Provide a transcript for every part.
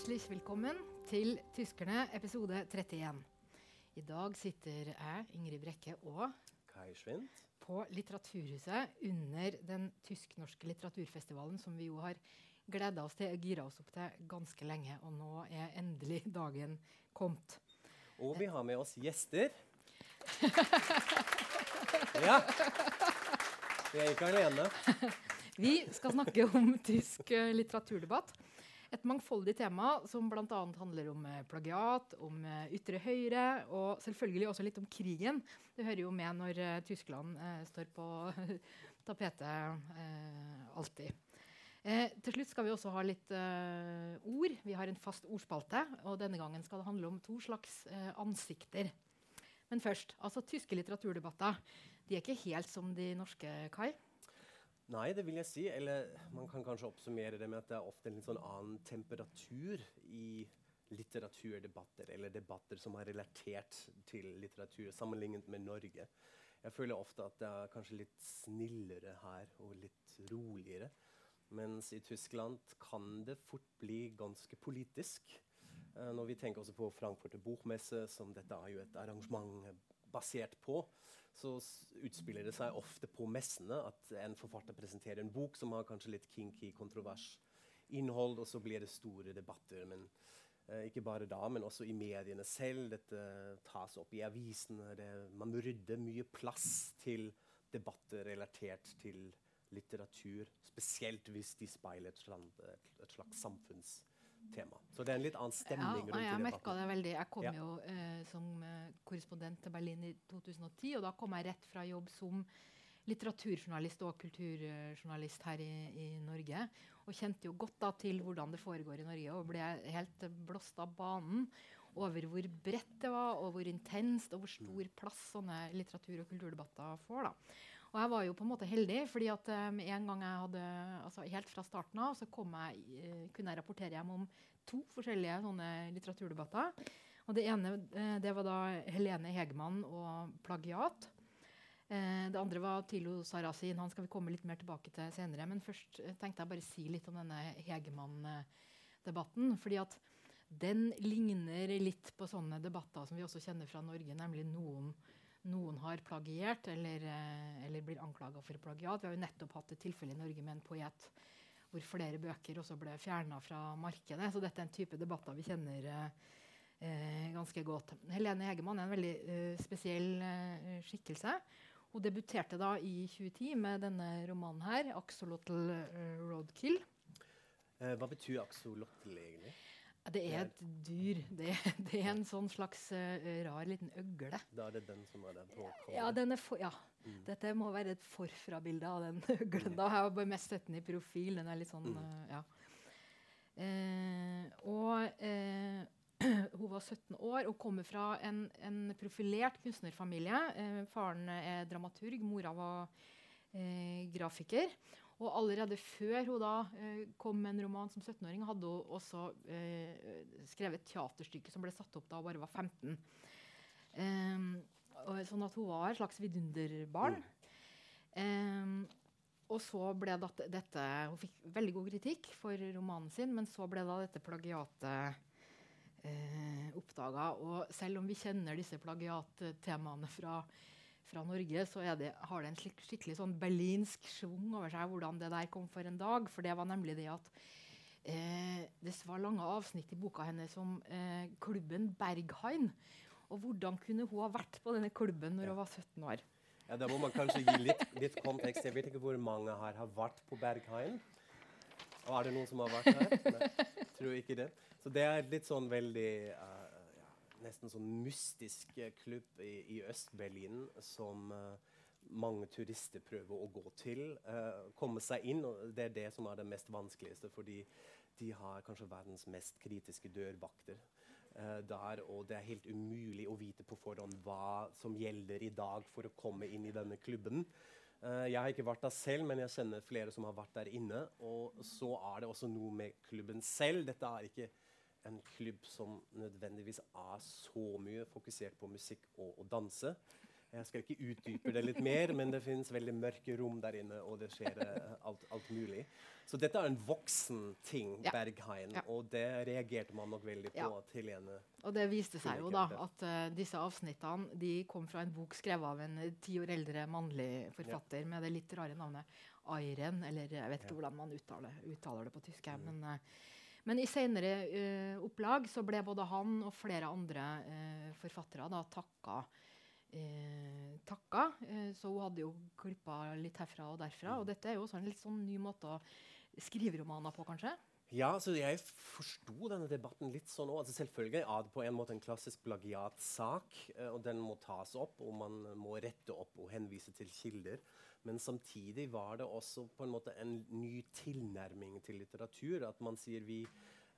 Herzlich velkommen til Tyskerne, episode 31. I dag sitter jeg, Ingrid Brekke, og Kai Schwind på Litteraturhuset under den tysk-norske litteraturfestivalen, som vi jo har gleda oss til og gira oss opp til ganske lenge. Og nå er endelig dagen kommet. Og vi har med oss gjester. Ja. Vi er ikke alene. Vi skal snakke om tysk eh, litteraturdebatt. Et mangfoldig tema som bl.a. handler om eh, plagiat, om eh, ytre høyre og selvfølgelig også litt om krigen. Det hører jo med når eh, Tyskland står på tapetet alltid. Eh, til slutt skal vi også ha litt eh, ord. Vi har en fast ordspalte, og denne gangen skal det handle om to slags eh, ansikter. Men først, altså tyske litteraturdebatter. De er ikke helt som de norske, Kai. Nei, det vil jeg si. Eller man kan kanskje oppsummere det med at det er ofte en litt sånn annen temperatur i litteraturdebatter, eller debatter som er relatert til litteratur, sammenlignet med Norge. Jeg føler ofte at det er kanskje litt snillere her, og litt roligere. Mens i Tyskland kan det fort bli ganske politisk. Eh, når vi tenker også på Frankfurter Bokmesse, som dette er jo et arrangement basert på, så utspiller det seg ofte på messene at en forfatter presenterer en bok som har kanskje litt kinky, kontrovers innhold, og så blir det store debatter. Men eh, ikke bare da, men også i mediene selv. Dette tas opp i avisene. Det, man rydder mye plass til debatter relatert til litteratur, spesielt hvis de speiler et, et slags samfunnstema. Så det er en litt annen stemning Ja, rundt jeg merka debatten. det veldig. Jeg kom Ja. jo eh, som eh, korrespondent til Berlin i 2010, og da kom jeg rett fra jobb som litteraturjournalist og kulturjournalist her i, i Norge. Og kjente jo godt da til hvordan det foregår i Norge, og ble helt blåst av banen over hvor bredt det var, og hvor intenst og hvor stor plass sånne litteratur- og kulturdebatter får. da. Og jeg var jo på en måte heldig, fordi at um, en gang jeg hadde, altså helt fra starten av så jeg, uh, kunne jeg rapportere hjem om to forskjellige sånne litteraturdebatter. Og det ene uh, det var da Helene Hegemann og plagiat. Uh, det andre var Tilo Sarasin. Han skal vi komme litt mer tilbake til senere. Men først tenkte jeg bare si litt om denne Hegemann-debatten. fordi at den ligner litt på sånne debatter som vi også kjenner fra Norge, nemlig noen noen har plagiert eller, eh, eller blir anklaga for plagiat. Vi har jo nettopp hatt et tilfelle i Norge med en poet hvor flere bøker også ble fjerna fra markedet. Så dette er en type debatter vi kjenner eh, eh, ganske godt. Helene Hegemann er en veldig eh, spesiell eh, skikkelse. Hun debuterte da i 2010 med denne romanen her, 'Axolotl eh, Roadkill'. Hva betyr axolotl egentlig? Det er et dyr. Det, det er en sånn slags uh, rar liten øgle. Da er det den som er den på. Ja, den er for, ja. Mm. Dette må være et forfra-bilde av den øglen. da. har Jeg bare mest sett den i profil. Den er litt sånn, uh, ja. Uh, og hun var 17 år og kommer fra en, en profilert kunstnerfamilie. Faren er dramaturg, mora var grafiker. Og allerede før hun da eh, kom med en roman som 17-åring, hadde hun også eh, skrevet et teaterstykke som ble satt opp da hun bare var 15. Ehm, og, sånn at hun var et slags vidunderbarn. Ehm, og så ble det, dette Hun fikk veldig god kritikk for romanen sin, men så ble da dette plagiatet eh, oppdaga. Og selv om vi kjenner disse plagiattemaene fra, fra Norge, så det, har det en slik, skikkelig sånn berlinsk schwung over seg hvordan det der kom for en dag. For det var nemlig det at eh, det var lange avsnitt i boka hennes om eh, klubben Berghain. Og hvordan kunne hun ha vært på denne klubben når hun var 17 år? Ja, Da må man kanskje gi litt, litt kontekst. Jeg vet ikke hvor mange her har vært på Berghain. Og er det noen som har vært her? Nei, tror ikke det. Så det er litt sånn veldig ja, Nesten sånn mystisk eh, klubb i, i Øst-Berlin som eh, mange turister prøver å gå til. eh, komme seg inn. og Det er det som er det mest vanskeligste, fordi de har kanskje verdens mest kritiske dørvakter. uh, der, og det er helt umulig å vite på forhånd hva som gjelder i dag for å komme inn i denne klubben. Uh, jeg har ikke vært der selv, men jeg kjenner flere som har vært der inne. Og så er det også noe med klubben selv. Dette er ikke en klubb som nødvendigvis er så mye fokusert på musikk og, å danse. Jeg skal ikke utdype det litt mer, men det finnes veldig mørke rom der inne, og det skjer uh, alt, alt, mulig. Så dette er en voksen ting, ja. Berghain, ja. og det reagerte man nok veldig på. Ja. til en Og det viste seg jo da at uh, disse avsnittene de kom fra en bok skrevet av en ti år eldre mannlig forfatter med det litt rare navnet Airen, eller jeg vet ikke hvordan man uttaler, uttaler det på tysk. Mm. men... Uh, men i senere uh, opplag så ble både han og flere andre uh, forfattere da, takka eh, takka. Eh, så hun hadde jo klippa litt herfra og derfra. Og dette er jo også en litt sånn ny måte å skrive romaner på, kanskje? Ja, så jeg forsto denne debatten litt sånn òg. Altså selvfølgelig er det på en måte en klassisk plagiatsak, eh, og den må tas opp, og man må rette opp og henvise til kilder. Men samtidig var det også på en måte en ny tilnærming til litteratur. At man sier vi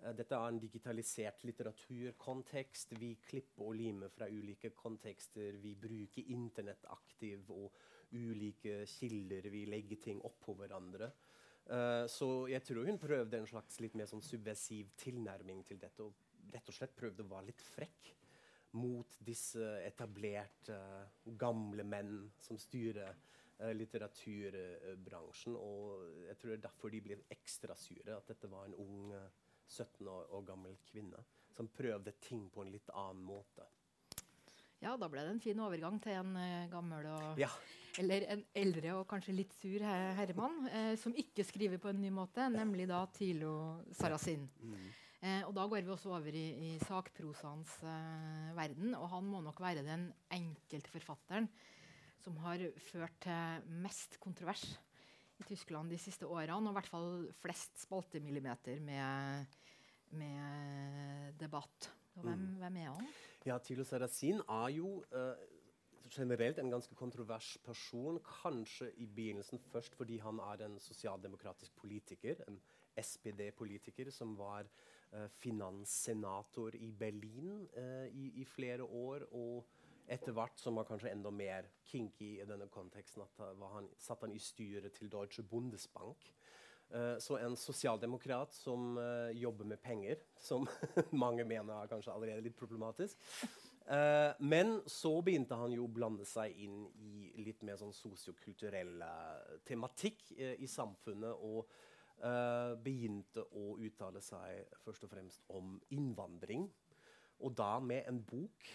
Eh, dette er en digitalisert litteraturkontekst. Vi klipper og limer fra ulike kontekster. Vi bruker Internett aktivt og ulike kilder. Vi legger ting oppå hverandre. Uh, så jeg tror hun prøvde en slags litt mer sånn subversiv tilnærming til dette. Og rett og slett prøvde å være litt frekk mot disse etablerte, uh, gamle menn som styrer litteraturbransjen. Og jeg tror det er derfor de ble ekstra sure, at dette var en ung 17 år, år gammel kvinne som prøvde ting på en litt annen måte. Ja, da ble det en fin overgang til en uh, gammel og ja. Eller en eldre og kanskje litt sur her herremann uh, som ikke skriver på en ny måte, nemlig da Tilo Sarasin. Mm. Uh, og da går vi også over i, i sakprosaens verden, og han må nok være den enkelte forfatteren som har ført til mest kontrovers i Tyskland de siste årene, og i hvert fall flest spaltemillimeter med med debatt. Og hvem, mm. hvem, er han? Ja, Tilo Sarrazin er jo uh, generelt en ganske kontrovers person. Kanskje i begynnelsen først fordi han er en sosialdemokratisk politiker. En SPD-politiker som var uh, finanssenator i Berlin uh, i, i, flere år. og etter hvert som var kanskje enda mer kinky i denne konteksten, at han, satt han i styret til Deutsche Bundesbank. Uh, så en sosialdemokrat som uh, jobber med penger, som mange mener er kanskje allerede litt problematisk. Uh, men så begynte han jo å blande seg inn i litt mer sånn sosiokulturell tematikk i samfunnet. Og begynte å uttale seg først og fremst om innvandring. Og da med en bok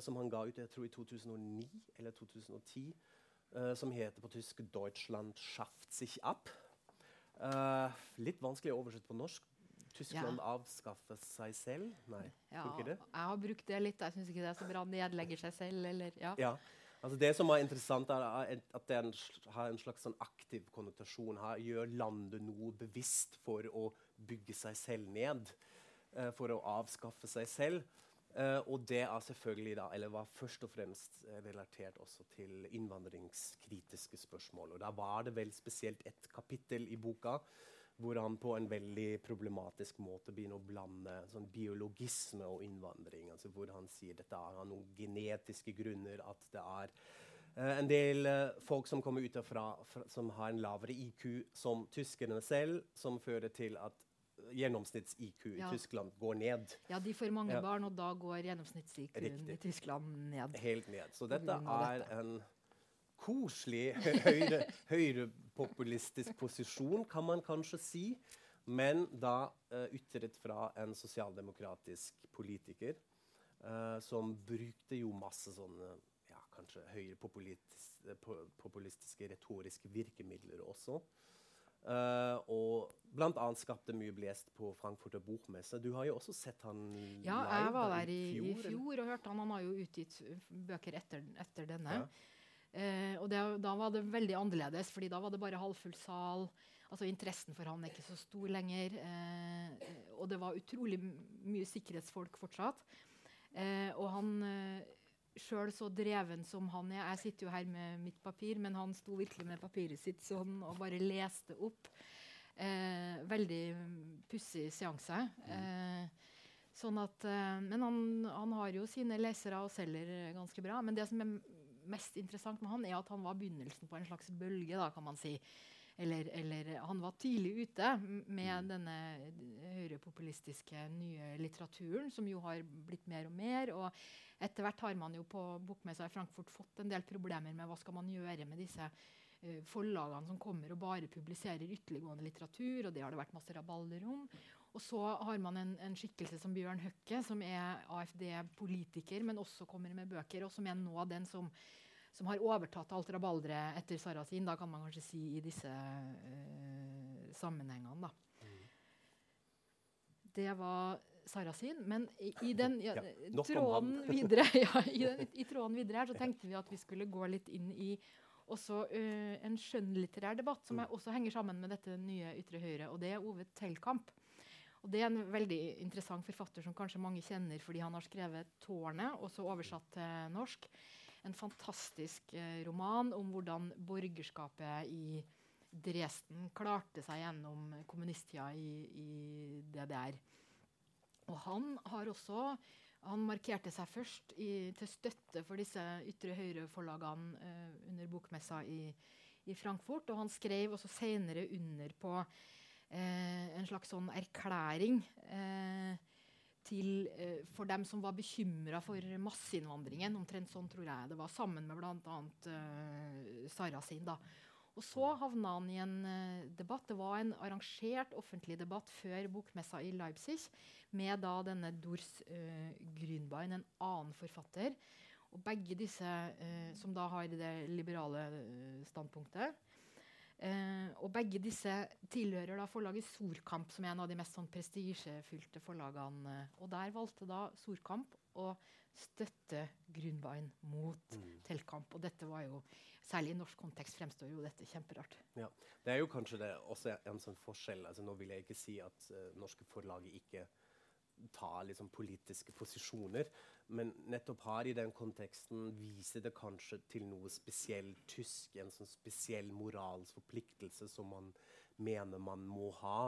som han ga ut jeg tror i 2009 eller 2010, som heter på tysk 'Deutschland schafft sich ab'. Uh, litt vanskelig å oversette på norsk. Tyskland ja. avskaffer seg selv? Nei, ja, funker det? Jeg har brukt det litt. Jeg syns ikke det er så bra. Nedlegger seg selv, eller ja. ja. Altså det som er interessant, er at det har en slags sånn aktiv konnotasjon. Her gjør landet noe bevisst for å bygge seg selv ned. For å avskaffe seg selv. Uh, og det er selvfølgelig da, eller var først og fremst uh, relatert også til innvandringskritiske spørsmål. Og Da var det vel spesielt et kapittel i boka hvor han på en veldig problematisk måte begynner å blande sånn biologisme og innvandring. altså Hvor han sier dette har noen genetiske grunner, at det er uh, en del folk som kommer utenfra som har en lavere IQ som tyskerne selv, som fører til at gjennomsnitts-IQ i ja. Tyskland går ned. Ja, de får mange barn, og da går gjennomsnitts-IQ-en i Tyskland ned. Helt ned. Så dette er en koselig høyre, høyrepopulistisk posisjon, kan man kanskje si. Men da uh, ytret fra en sosialdemokratisk politiker uh, som brukte jo masse sånne ja, kanskje høyrepopulistiske retoriske virkemidler også. Uh, og annet skapte mye blest på Frankfurter Bokmesse. Du har jo også sett han ja, jeg var der i, i fjor og hørte han. Han har jo utgitt bøker etter, etter denne. Ja. Uh, og det, da var det veldig annerledes, fordi da var det bare halvfull sal. Altså Interessen for han er ikke så stor lenger. Uh, og det var utrolig mye sikkerhetsfolk fortsatt. og han sjøl så dreven som han er Jeg sitter jo her med mitt papir, men han sto virkelig med papiret sitt sånn og bare leste opp. Eh, veldig pussig seanse. Eh, sånn at, eh, men han, han, har jo sine lesere og selger ganske bra. Men det som er mest interessant med han, er at han var begynnelsen på en slags bølge, da, kan man si. Eller, eller, han var tidlig ute med mm. denne høyrepopulistiske nye litteraturen, som jo har blitt mer og mer. og Etter hvert har man jo på bokmessa i Frankfurt fått en del problemer med hva skal man gjøre med disse uh, forlagene som kommer og bare publiserer ytterliggående litteratur. og Det har det vært masse rabalder om. Og så har man en, en, skikkelse som Bjørn Høkke, som er AFD-politiker, men også kommer med bøker, og som er nå den som som har overtatt alt rabalderet etter Sarasin, da kan man kanskje si i disse uh, sammenhengene. Da. Det var Sarasin. Men i, i den ja, tråden videre, ja, i, den, i, tråden videre her så tenkte vi at vi skulle gå litt inn i også uh, en skjønnlitterær debatt som mm. også henger sammen med dette nye ytre høyre, og det er Ove Tellkamp. Og Det er en veldig interessant forfatter som kanskje mange kjenner fordi han har skrevet 'Tårnet', også oversatt til norsk en fantastisk eh, roman om hvordan borgerskapet i Dresden klarte seg gjennom kommunisttida i, i DDR. Og han har også han markerte seg først i, til støtte for disse ytre høyre-forlagene eh, under bokmessa i, i, Frankfurt. Og han skrev også senere under på eh, en slags sånn erklæring eh, til, eh, for dem som var bekymra for masseinnvandringen. Omtrent sånn tror jeg det var, sammen med bl.a. Uh, Sarasin. da. Og så havna han i en uh, debatt. Det var en arrangert offentlig debatt før bokmessa i Leipzig med da denne Dors uh, Grünbein, en annen forfatter. Og begge disse, uh, som da har det liberale standpunktet, Eh, og begge disse tilhører da forlaget Sorkamp, som er en av de mest sånn prestisjefylte forlagene. Og der valgte da Sorkamp å støtte Grunbein mot mm. Telkamp. Og dette var jo, særlig i norsk kontekst fremstår jo dette kjemperart. Ja, Det er jo kanskje det også en sånn forskjell. altså Nå vil jeg ikke si at uh, norske forlag ikke tar liksom, politiske posisjoner. Men nettopp her i den konteksten viser det kanskje til noe spesielt tysk. En sånn spesiell moralsk forpliktelse som man mener man må ha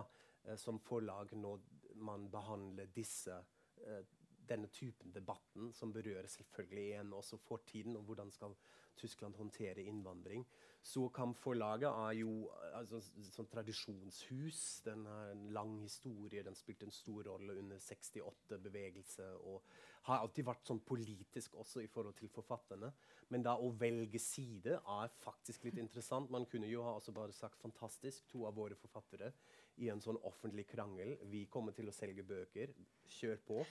eh, som forlag når man behandler disse, eh, denne typen debatten, som berører selvfølgelig igjen også fortiden, og hvordan skal Tyskland håndtere innvandring. Surkamp-forlaget er jo altså, sånn tradisjonshus. Den har en lang historie. Den spilte en stor rolle under 68-bevegelse. Og har alltid vært sånn politisk også i forhold til forfatterne. Men da å velge side er faktisk litt interessant. Man kunne jo ha også bare sagt 'fantastisk', to av våre forfattere i en sånn offentlig krangel. Vi kommer til å selge bøker. Kjør på.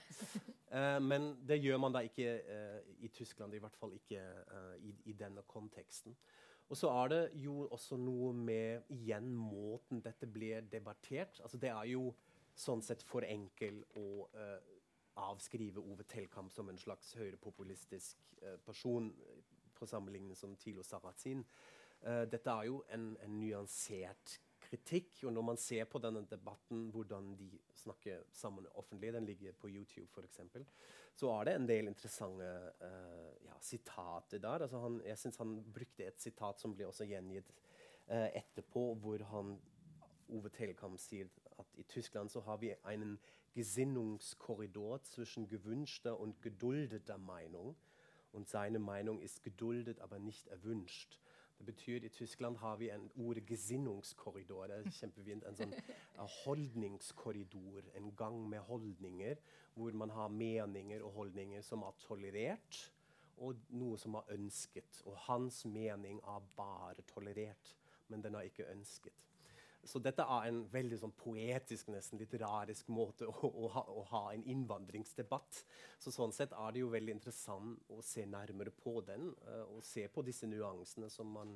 Eh, men det gjør man da ikke eh, i Tyskland, i hvert fall ikke eh, i, i denne konteksten. Og så er det jo også noe med igjen måten dette blir debattert. Altså Det er jo sånn sett for enkel å uh, avskrive Ove Telkamp som en slags høyrepopulistisk uh, person på sammenligning som Tilo Sarrazin. Dette er jo en, en nyansert kritikk. Og når man ser på denne debatten, hvordan de snakker sammen offentlig, den ligger på YouTube f.eks., så er det en del interessante uh, ja, sitater der. Altså han, jeg syns han brukte et sitat som ble også gjengitt uh, etterpå, hvor han Ove Telkamp sier at i Tyskland så har vi en gesinnungskorridor zwischen gewünschter und geduldeter Meinung. Und seine Meinung ist geduldet, aber nicht erwünscht. Det betyr I Tyskland har vi en ord gesinnungskorridor. En sånn holdningskorridor. En gang med holdninger hvor man har meninger og holdninger som er tolerert, og noe som er ønsket. Og hans mening er bare tolerert, men den er ikke ønsket. Så dette er en veldig sånn poetisk, nesten litterarisk måte å, å, ha, å, ha, en innvandringsdebatt. Så sånn sett er det jo veldig interessant å se nærmere på den, uh, og se på disse nyansene som man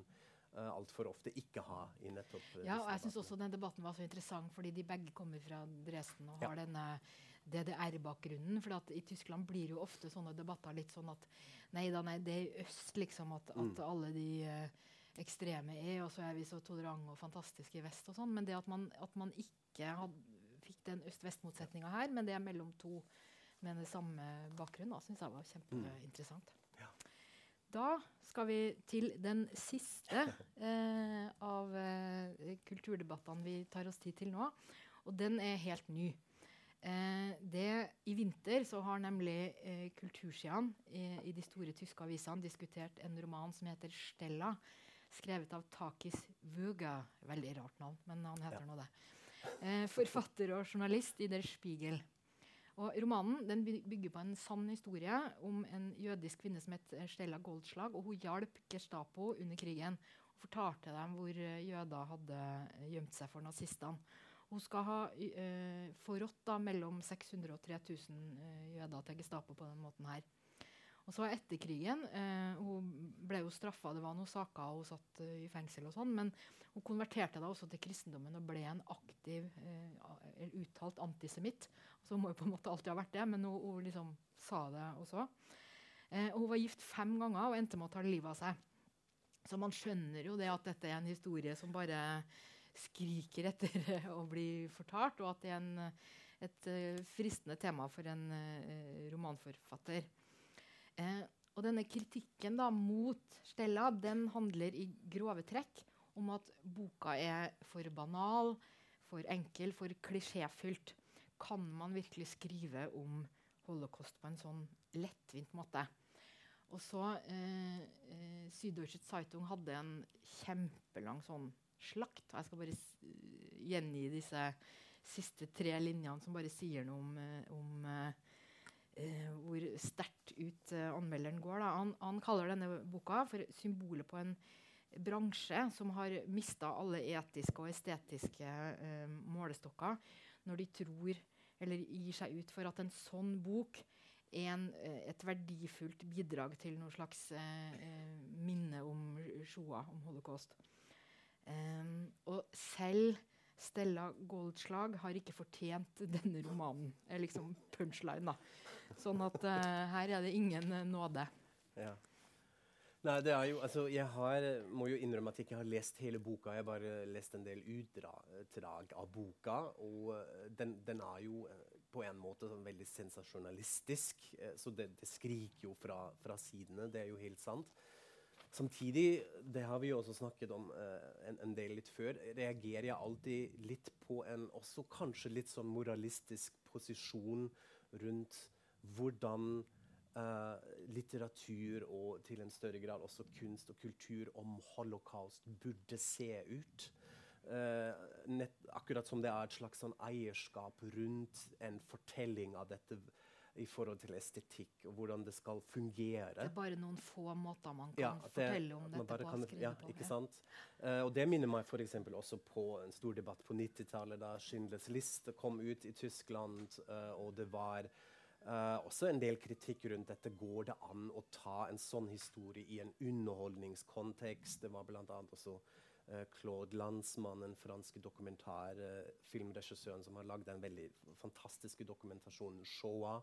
uh, altfor ofte ikke har i nettopp uh, Ja, og jeg syns også den debatten var så interessant, fordi de begge kommer fra Dresden og har ja. denne DDR-bakgrunnen. For i Tyskland blir jo ofte sånne debatter litt sånn at nei da, nei, det er i øst, liksom, at, at mm. alle de uh, ekstreme er, og så er vi så tolerante og fantastiske i vest. og sånn, Men det at man, at man ikke had, fikk den øst-vest-motsetninga her, men det er mellom to med den samme bakgrunnen, syns jeg var kjempeinteressant. Mm. Ja. Da skal vi til den siste eh, av eh, kulturdebattene vi tar oss tid til nå. Og den er helt ny. Eh, det, I vinter så har nemlig eh, kultursidene i, i, de store tyske avisene diskutert en roman som heter 'Stella', skrevet av Takis Vuga. Veldig rart navn, men han heter ja. nå det. Eh, forfatter og journalist i Der Spiegel. Og romanen den bygger på en sann historie om en jødisk kvinne som het Stella Goldslag. og Hun hjalp Gestapo under krigen og fortalte dem hvor eh, jøder hadde gjemt seg for nazistene. Hun skal ha uh, forrådt mellom 600 og 3000 uh, jøder til Gestapo på den måten her. Og så etter krigen eh, Hun ble jo straffa, det var noen saker, og hun satt uh, i fengsel og sånn, men hun konverterte da også til kristendommen og ble en aktiv, eh, uttalt antisemitt. Så hun må jo på en måte alltid ha vært det, men hun, hun liksom sa det også. Eh, hun var gift fem ganger og endte med å ta livet av seg. Så man skjønner jo det at dette er en historie som bare skriker etter å bli fortalt, og at det er en, et uh, fristende tema for en uh, romanforfatter. Eh, og denne kritikken da, mot Stella den handler i grove trekk om at boka er for banal, for enkel, for klisjéfylt. Kan man virkelig skrive om holocaust på en sånn lettvint måte? Og så eh, eh, Süddeutsche Zeitung hadde en kjempelang sånn slakt. Jeg skal bare gjengi disse siste tre linjene som bare sier noe om, eh, om eh, uh, hvor sterkt ut uh, anmelderen går. Han, han, kaller denne boka for symbolet på en bransje som har mista alle etiske og estetiske uh, målestokker når de tror eller gir seg ut for at en sånn bok er en, et verdifullt bidrag til noe slags minne om Shoah, om holocaust. Um, og selv Stella Goldslag har ikke fortjent denne romanen. er liksom punchline, da. Sånn at uh, her er det ingen uh, nåde. Ja. Nei, det er jo, altså, Jeg har, må jo innrømme at jeg ikke har lest hele boka. Jeg har bare lest en del utdrag av boka. Og den, den, er jo på en måte sånn veldig sensasjonalistisk. så det, det, skriker jo fra, fra sidene. Det er jo helt sant. Samtidig, det har vi jo også snakket om en, en, del litt før, reagerer jeg alltid litt på en også kanskje litt sånn moralistisk posisjon rundt hvordan uh, litteratur og til en større grad også kunst og kultur om holocaust burde se ut. Uh, nett, akkurat som det er et slags sånn eierskap rundt en fortelling av dette i forhold til estetikk og hvordan det skal fungere. Det er bare noen få måter man kan ja, det, fortelle om dette på. Kan, ja, på. Ikke sant? Uh, og Det minner meg for også på en stor debatt på 90-tallet, da Schindlers liste kom ut i Tyskland, uh, og det var Uh, også en del kritikk rundt dette. Går det an å ta en sånn historie i en underholdningskontekst? Det var bl.a. også uh, Claude Landsmann, den franske dokumentarfilmregissøren, uh, som har lagd den veldig fantastiske dokumentasjonen 'Shoah'.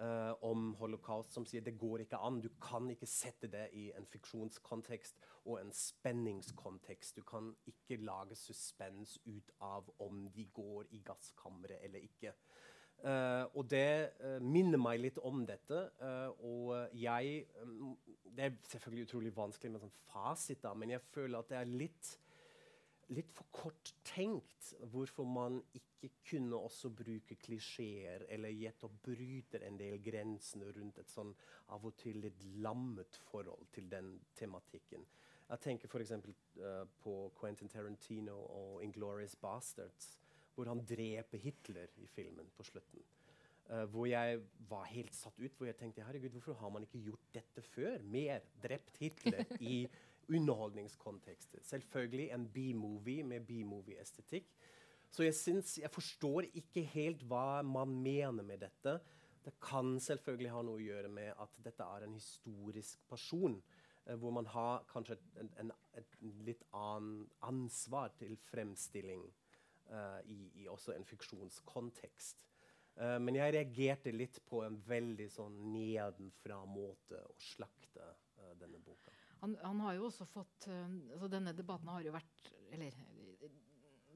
Uh, om holocaust, som sier det går ikke an. Du kan ikke sette det i en fiksjonskontekst og en spenningskontekst. Du kan ikke lage suspens ut av om de går i gasskammeret eller ikke. Uh, og det uh, minner meg litt om dette. Uh, og jeg um, Det er selvfølgelig utrolig vanskelig med sånn fasit, da, men jeg føler at det er litt, litt for kort tenkt hvorfor man ikke kunne også bruke klisjeer eller gjett og bryter en del grensene rundt et sånn av og til litt lammet forhold til den tematikken. Jeg tenker f.eks. Uh, på Quentin Tarantino og 'Inglorious Bastards' hvor han dreper Hitler i filmen på slutten. Uh, hvor jeg var helt satt ut. Hvor jeg tenkte herregud, hvorfor har man ikke gjort dette før? Mer drept Hitler i underholdningskontekster. Selvfølgelig en B-movie med B-movie-estetikk. Så jeg, synes, jeg forstår ikke helt hva man mener med dette. Det kan selvfølgelig ha noe å gjøre med at dette er en historisk person. Eh, hvor man har kanskje et, en, et litt annet ansvar til fremstilling eh, i, i, også en fiksjonskontekst. Eh, men jeg reagerte litt på en veldig sånn nedenfra-måte å slakte uh, denne boka. Han, han, har jo også fått altså Denne debatten har jo vært Eller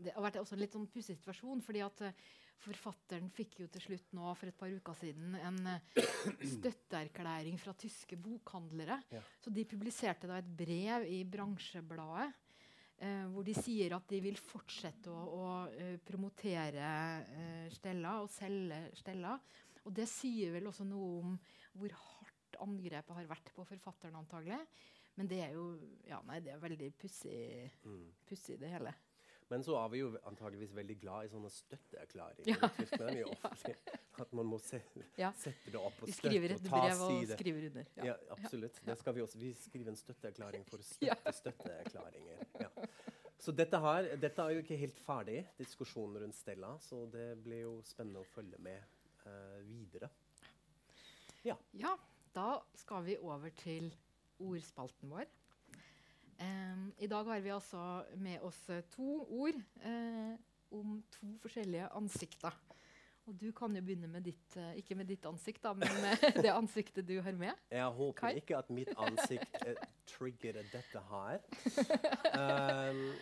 det har vært også en litt sånn pussig situasjon. fordi at Forfatteren fikk jo til slutt nå for et par uker siden en støtteerklæring fra tyske bokhandlere. Ja. Så de publiserte da et brev i bransjebladet Eh, hvor de sier at de vil fortsette å, å uh, promotere uh, Stella og selge Stella. Og det sier vel også noe om hvor hardt angrepet har vært på forfatteren, antagelig. Men det er jo ja, nei, det er veldig pussig, Mm. pussig det hele. Men så er vi jo antageligvis veldig glad i sånne støtteerklæringer Ja. At man må se, Ja. sette det opp og støtte og et ta brev og side. skriver under. Ja, Ja. absolutt. Vi. Vi skriver en støtteerklæring for støtte støtteerklæringer. Ja. Så dette, her, dette er jo ikke helt ferdig, diskusjonen rundt Stella, så det blir jo spennende å følge med uh, videre. Ja, da skal vi over til ordspalten vår. Um, I dag har vi altså med oss eh, to ord uh, om to forskjellige ansikter. Og du kan jo begynne med ditt, uh, ikke med ditt ansikt, da, men med det ansiktet du har med. Jeg håper Kai? ikke at mitt ansikt uh, triggerer dette her. Um,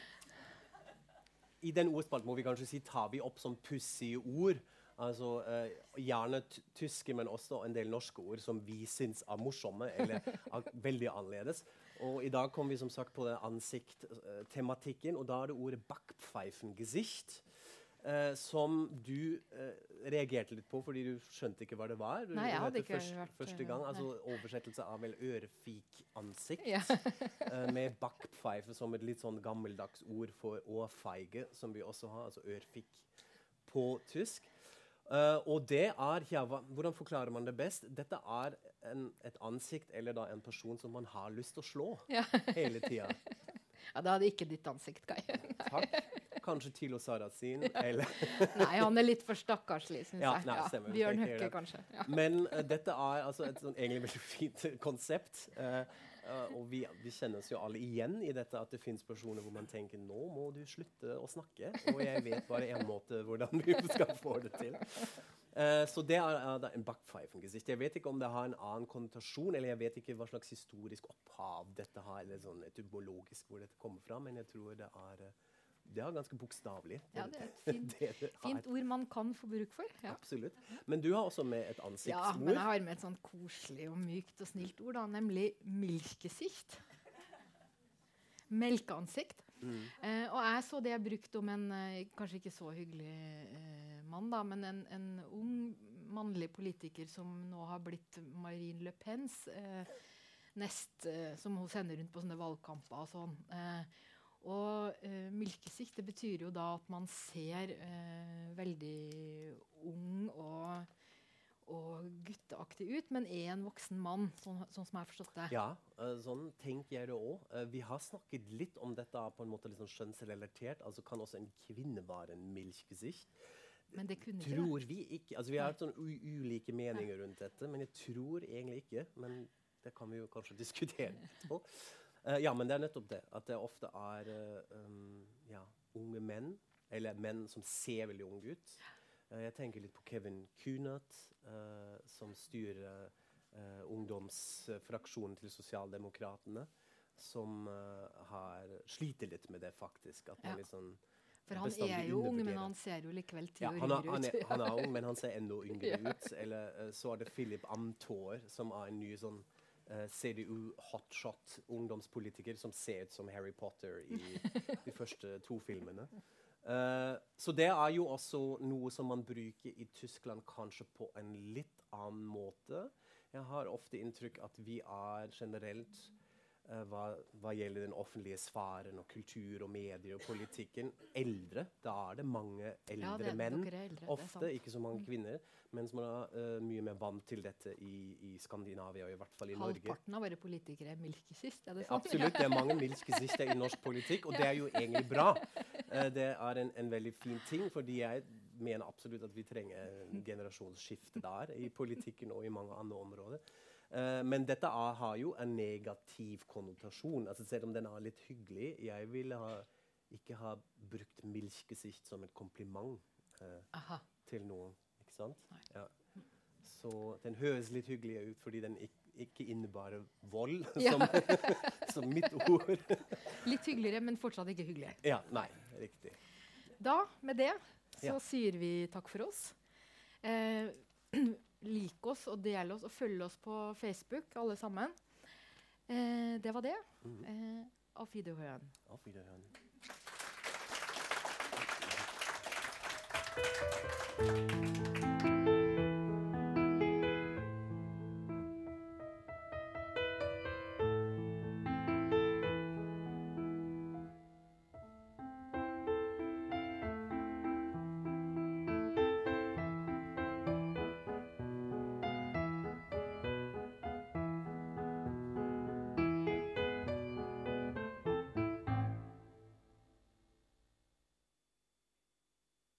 I den ordspalten må vi kanskje si tar vi opp som pussige ord. Altså, eh, gjerne tyske, men også en del norske ord som vi syns er morsomme eller er veldig annerledes. Og I dag kom vi som sagt på den ansikttematikken, og da er det ordet 'backpfeifengesicht'. eh, som du eh, reagerte litt på fordi du skjønte ikke hva det var. Du, Nei, jeg hadde ikke først, vært, første gang, gang. nei. altså Oversettelse av vel ørefikansikt. Ja. eh, med backpfeife som et litt sånn gammeldags ord for årfeige, som vi også har, altså ørfik på tysk. Eh, og det er ja, hva, Hvordan forklarer man det best? Dette er en, et ansikt eller da en person som man har lyst til å slå Ja. hele tida. ja, da er det ikke ditt ansikt, Kai. Takk. Kanskje Tilo Sarrazin eller Nei, han er litt for stakkarslig, syns Ja, jeg. nei, stemmer. Bjørn Høkke, kanskje. Ja. Men uh, dette er altså et sånn egentlig veldig fint konsept. eh, eh, og vi, vi kjenner oss jo alle igjen i dette at det finnes personer hvor man tenker nå må du slutte å snakke. Og jeg vet bare én måte hvordan vi skal få det til. Uh, så det er, er en backpfeifengesicht. Jeg vet ikke om det har en annen konnotasjon, eller jeg vet ikke hva slags historisk opphav dette har, eller sånn etymologisk hvor dette kommer fra, men jeg tror det er, eh, det er ganske bokstavelig. Ja, det er et fint, det det er. fint ord man kan få bruk for. Ja. Absolutt. Men du har også med et ansiktsord. Ja, men jeg har med et sånn koselig og mykt og snilt ord, da, nemlig milkesikt. Melkeansikt. Mm. Eh, og jeg så det jeg brukte om en eh, kanskje ikke så hyggelig eh, mann, da, men en, en ung mannlig politiker som nå har blitt Marine Le Pens eh, nest, eh, som hun sender rundt på sånne valgkamper og sånn. Eh, og eh, milkesikt det betyr jo da at man ser eh, veldig ung og, og gutteaktig ut, men er en voksen mann, sånn, sånn som jeg har forstått det. Ja, eh, sånn tenker jeg det òg. vi har snakket litt om dette på en måte litt sånn skjønnsrelatert. Altså kan også en kvinne være en milkesikt? Men det kunne ikke det. Tror vi ikke. Altså Vi har hatt sånn ulike meninger rundt dette, men jeg tror egentlig ikke. Men det kan vi jo kanskje diskutere litt Eh, ja, men det er nettopp det. At det ofte er eh, um, ja, unge menn, eller menn som ser veldig unge ut. Eh, jeg tenker litt på Kevin Kunat, uh, som styrer uh, ungdomsfraksjonen til Sosialdemokratene. Som uh, har sliter litt med det, faktisk. At man Ja. liksom For han er jo ung, men han ser jo likevel ti år han, er, yngre han, ut. er, han er ung, men han ser enda yngre ut. Eller eh, så er det Philip Amthor, som er en ny sånn eh, CDU-hotshot ungdomspolitiker som ser ut som Harry Potter i de første to filmene. Uh, så det er jo også noe som man bruker i Tyskland kanskje på en litt annen måte. Jeg har ofte inntrykk at vi er generelt eh, hva, hva gjelder den offentlige sfæren og kultur og medier og politikken, eldre. Da er det mange eldre Ja, det, menn. eldre, Ofte. Mm. ikke så mange kvinner. Mens man er uh, mye mer vant til dette i, i Skandinavia, og i hvert fall i Norge. Halvparten av våre politikere er milkesist, er det sant? Absolutt. Det er mange milkesister i norsk politikk, og det er jo egentlig bra. Uh, det er en, en veldig fin ting, fordi jeg mener absolutt at vi trenger en generasjonsskifte der, i politikken og i mange andre områder. Eh, men dette har jo en negativ konnotasjon. Altså, selv om den er litt hyggelig. Jeg ville ha, ikke ha brukt milchgesicht som et kompliment eh, til noen. Ikke sant? Ja. Så den høres litt hyggeligere ut fordi den ikke, ikke innebærer vold, Ja. som, som mitt ord. Litt hyggeligere, men fortsatt ikke hyggeligere. ja, nei, riktig. Da, med det, så Ja. sier vi takk for oss. Eh, lik oss og dele oss og følge oss på Facebook, alle sammen. Eh, det var det. Mhm. Eh, auf Wiederhören. Auf Wiederhören. Thank